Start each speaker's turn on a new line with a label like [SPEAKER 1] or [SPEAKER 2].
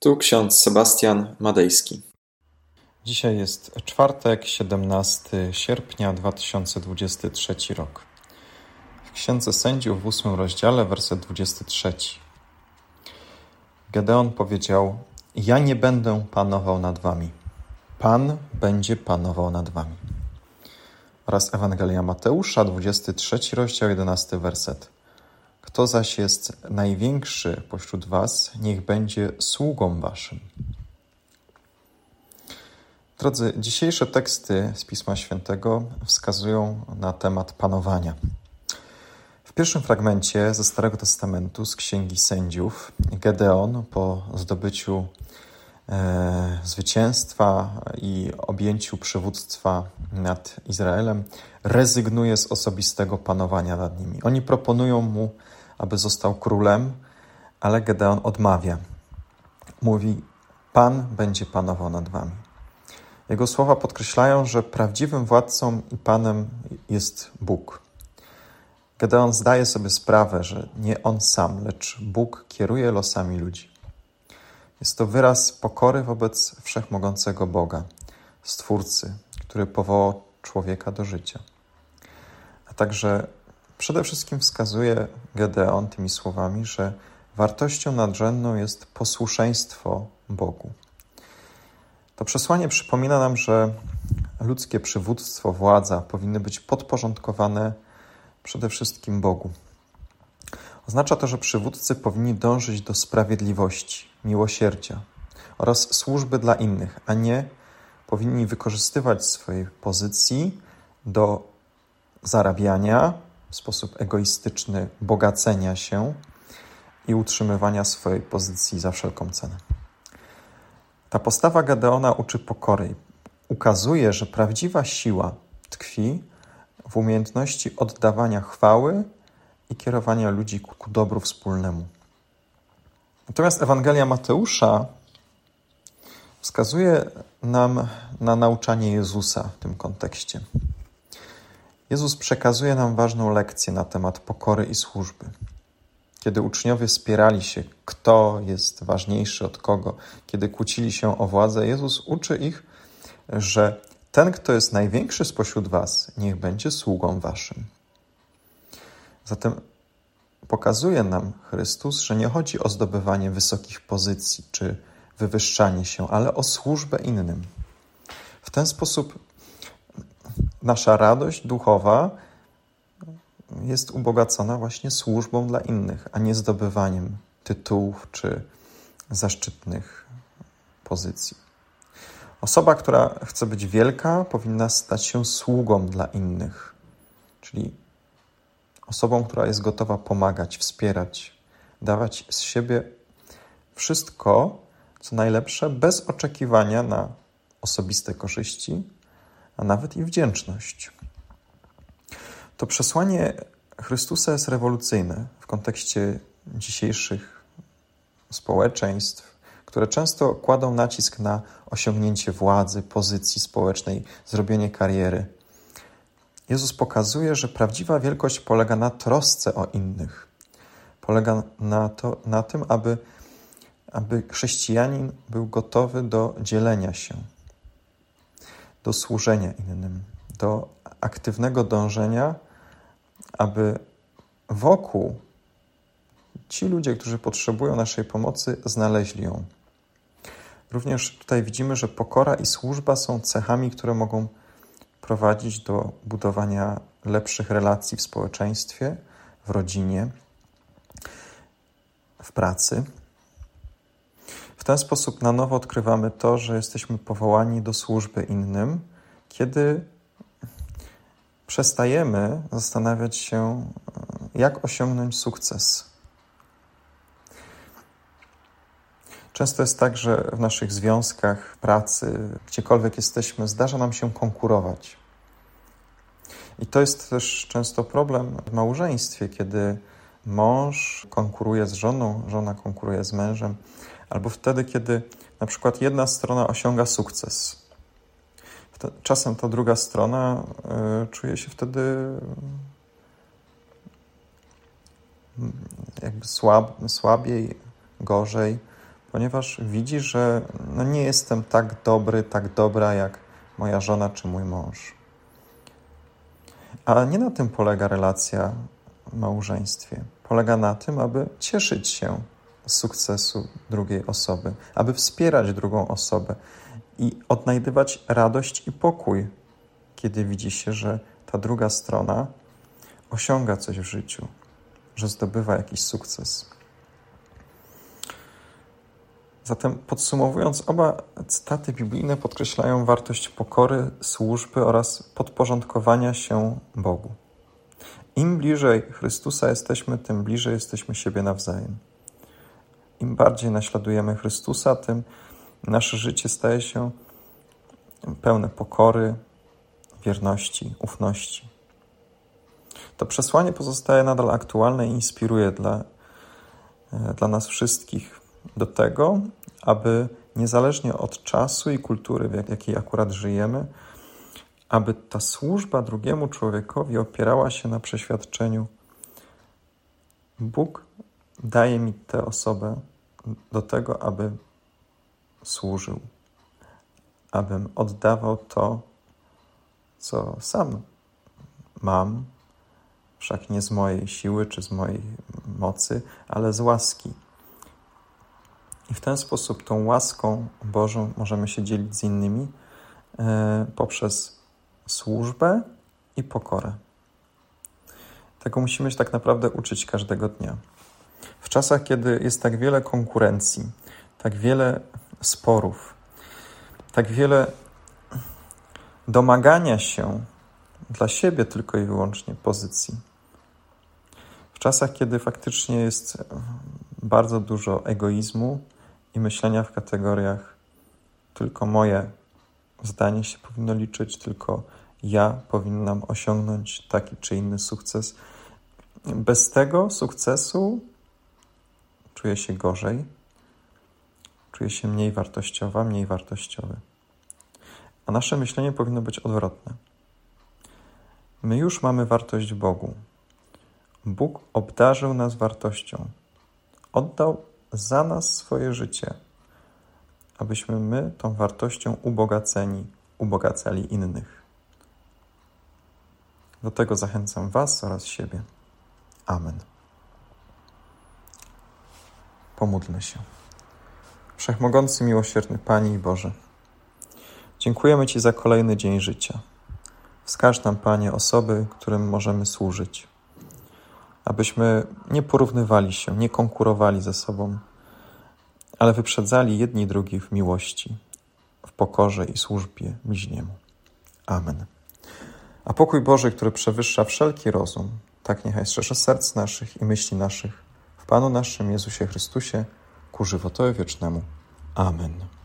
[SPEAKER 1] Tu ksiądz Sebastian Madejski.
[SPEAKER 2] Dzisiaj jest czwartek, 17 sierpnia 2023 rok. W Księdze Sędziów w ósmym rozdziale, werset 23. Gedeon powiedział: Ja nie będę panował nad wami. Pan będzie panował nad wami. Oraz Ewangelia Mateusza, 23 rozdział, 11 werset. Kto zaś jest największy pośród was, niech będzie sługą waszym. Drodzy, dzisiejsze teksty z Pisma Świętego wskazują na temat panowania. W pierwszym fragmencie ze Starego Testamentu, z Księgi Sędziów, Gedeon po zdobyciu e, zwycięstwa i objęciu przywództwa nad Izraelem rezygnuje z osobistego panowania nad nimi. Oni proponują mu aby został królem, ale Gedeon odmawia. Mówi: Pan będzie panował nad wami. Jego słowa podkreślają, że prawdziwym władcą i panem jest Bóg. Gedeon zdaje sobie sprawę, że nie on sam, lecz Bóg kieruje losami ludzi. Jest to wyraz pokory wobec wszechmogącego Boga, Stwórcy, który powołał człowieka do życia, a także Przede wszystkim wskazuje Gedeon tymi słowami, że wartością nadrzędną jest posłuszeństwo Bogu. To przesłanie przypomina nam, że ludzkie przywództwo, władza powinny być podporządkowane przede wszystkim Bogu. Oznacza to, że przywódcy powinni dążyć do sprawiedliwości, miłosierdzia oraz służby dla innych, a nie powinni wykorzystywać swojej pozycji do zarabiania, w sposób egoistyczny bogacenia się i utrzymywania swojej pozycji za wszelką cenę. Ta postawa Gedeona uczy pokory. Ukazuje, że prawdziwa siła tkwi w umiejętności oddawania chwały i kierowania ludzi ku dobru wspólnemu. Natomiast Ewangelia Mateusza wskazuje nam na nauczanie Jezusa w tym kontekście. Jezus przekazuje nam ważną lekcję na temat pokory i służby. Kiedy uczniowie spierali się, kto jest ważniejszy od kogo, kiedy kłócili się o władzę, Jezus uczy ich, że ten, kto jest największy spośród Was, niech będzie sługą Waszym. Zatem pokazuje nam Chrystus, że nie chodzi o zdobywanie wysokich pozycji czy wywyższanie się, ale o służbę innym. W ten sposób nasza radość duchowa jest ubogacona właśnie służbą dla innych, a nie zdobywaniem tytułów czy zaszczytnych pozycji. Osoba, która chce być wielka, powinna stać się sługą dla innych, czyli osobą, która jest gotowa pomagać, wspierać, dawać z siebie wszystko, co najlepsze, bez oczekiwania na osobiste korzyści, a nawet i wdzięczność. To przesłanie Chrystusa jest rewolucyjne w kontekście dzisiejszych społeczeństw, które często kładą nacisk na osiągnięcie władzy, pozycji społecznej, zrobienie kariery. Jezus pokazuje, że prawdziwa wielkość polega na trosce o innych. Polega na, to, na tym, aby, aby chrześcijanin był gotowy do dzielenia się, do służenia innym, do aktywnego dążenia, aby wokół ci ludzie, którzy potrzebują naszej pomocy, znaleźli ją. Również tutaj widzimy, że pokora i służba są cechami, które mogą prowadzić do budowania lepszych relacji w społeczeństwie, w rodzinie, w pracy. W ten sposób na nowo odkrywamy to, że jesteśmy powołani do służby innym, kiedy przestajemy zastanawiać się, jak osiągnąć sukces. Często jest tak, że w naszych związkach, pracy, gdziekolwiek jesteśmy, zdarza nam się konkurować. I to jest też często problem w małżeństwie, kiedy mąż konkuruje z żoną, żona konkuruje z mężem albo wtedy, kiedy na przykład jedna strona osiąga sukces. Czasem ta druga strona y, czuje się wtedy mm, jakby słab, słabiej, gorzej, ponieważ widzi, że no nie jestem tak dobry, tak dobra jak moja żona czy mój mąż. Ale nie na tym polega relacja w małżeństwie. Polega na tym, aby cieszyć się sukcesu drugiej osoby, aby wspierać drugą osobę i odnajdywać radość i pokój, kiedy widzi się, że ta druga strona osiąga coś w życiu, że zdobywa jakiś sukces. Zatem podsumowując, oba cytaty biblijne podkreślają wartość pokory, służby oraz podporządkowania się Bogu. Im bliżej Chrystusa jesteśmy, tym bliżej jesteśmy siebie nawzajem. Im bardziej naśladujemy Chrystusa, tym nasze życie staje się pełne pokory, wierności, ufności. To przesłanie pozostaje nadal aktualne i inspiruje dla, e, dla nas wszystkich do tego, aby niezależnie od czasu i kultury, w jakiej akurat żyjemy, aby ta służba drugiemu człowiekowi opierała się na przeświadczeniu: Bóg daje mi tę osobę do tego, aby służył, abym oddawał to, co sam mam, wszak nie z mojej siły czy z mojej mocy, ale z łaski. I w ten sposób tą łaską Bożą możemy się dzielić z innymi e, poprzez służbę i pokorę. Tego musimy się tak naprawdę uczyć każdego dnia. W czasach, kiedy jest tak wiele konkurencji, tak wiele sporów, tak wiele domagania się dla siebie tylko i wyłącznie pozycji. W czasach, kiedy faktycznie jest bardzo dużo egoizmu i myślenia w kategoriach tylko moje zdanie się powinno liczyć, tylko ja powinnam osiągnąć taki czy inny sukces. Bez tego sukcesu czuję się gorzej, czuję się mniej wartościowa, mniej wartościowy. A nasze myślenie powinno być odwrotne. My już mamy wartość Bogu. Bóg obdarzył nas wartością. Oddał za nas swoje życie, abyśmy my tą wartością ubogaceni ubogacali innych. Do tego zachęcam Was oraz siebie. Amen. Pomódlmy się. Wszechmogący, miłosierny Panie i Boże, dziękujemy Ci za kolejny dzień życia. Wskaż nam, Panie, osoby, którym możemy służyć, abyśmy nie porównywali się, nie konkurowali ze sobą, ale wyprzedzali jedni drugich w miłości, w pokorze i służbie bliźniemu. Amen. A pokój Boży, który przewyższa wszelki rozum, tak niechaj strzeże serc naszych i myśli naszych Panu naszym Jezusie Chrystusie ku żywotowi wiecznemu. Amen.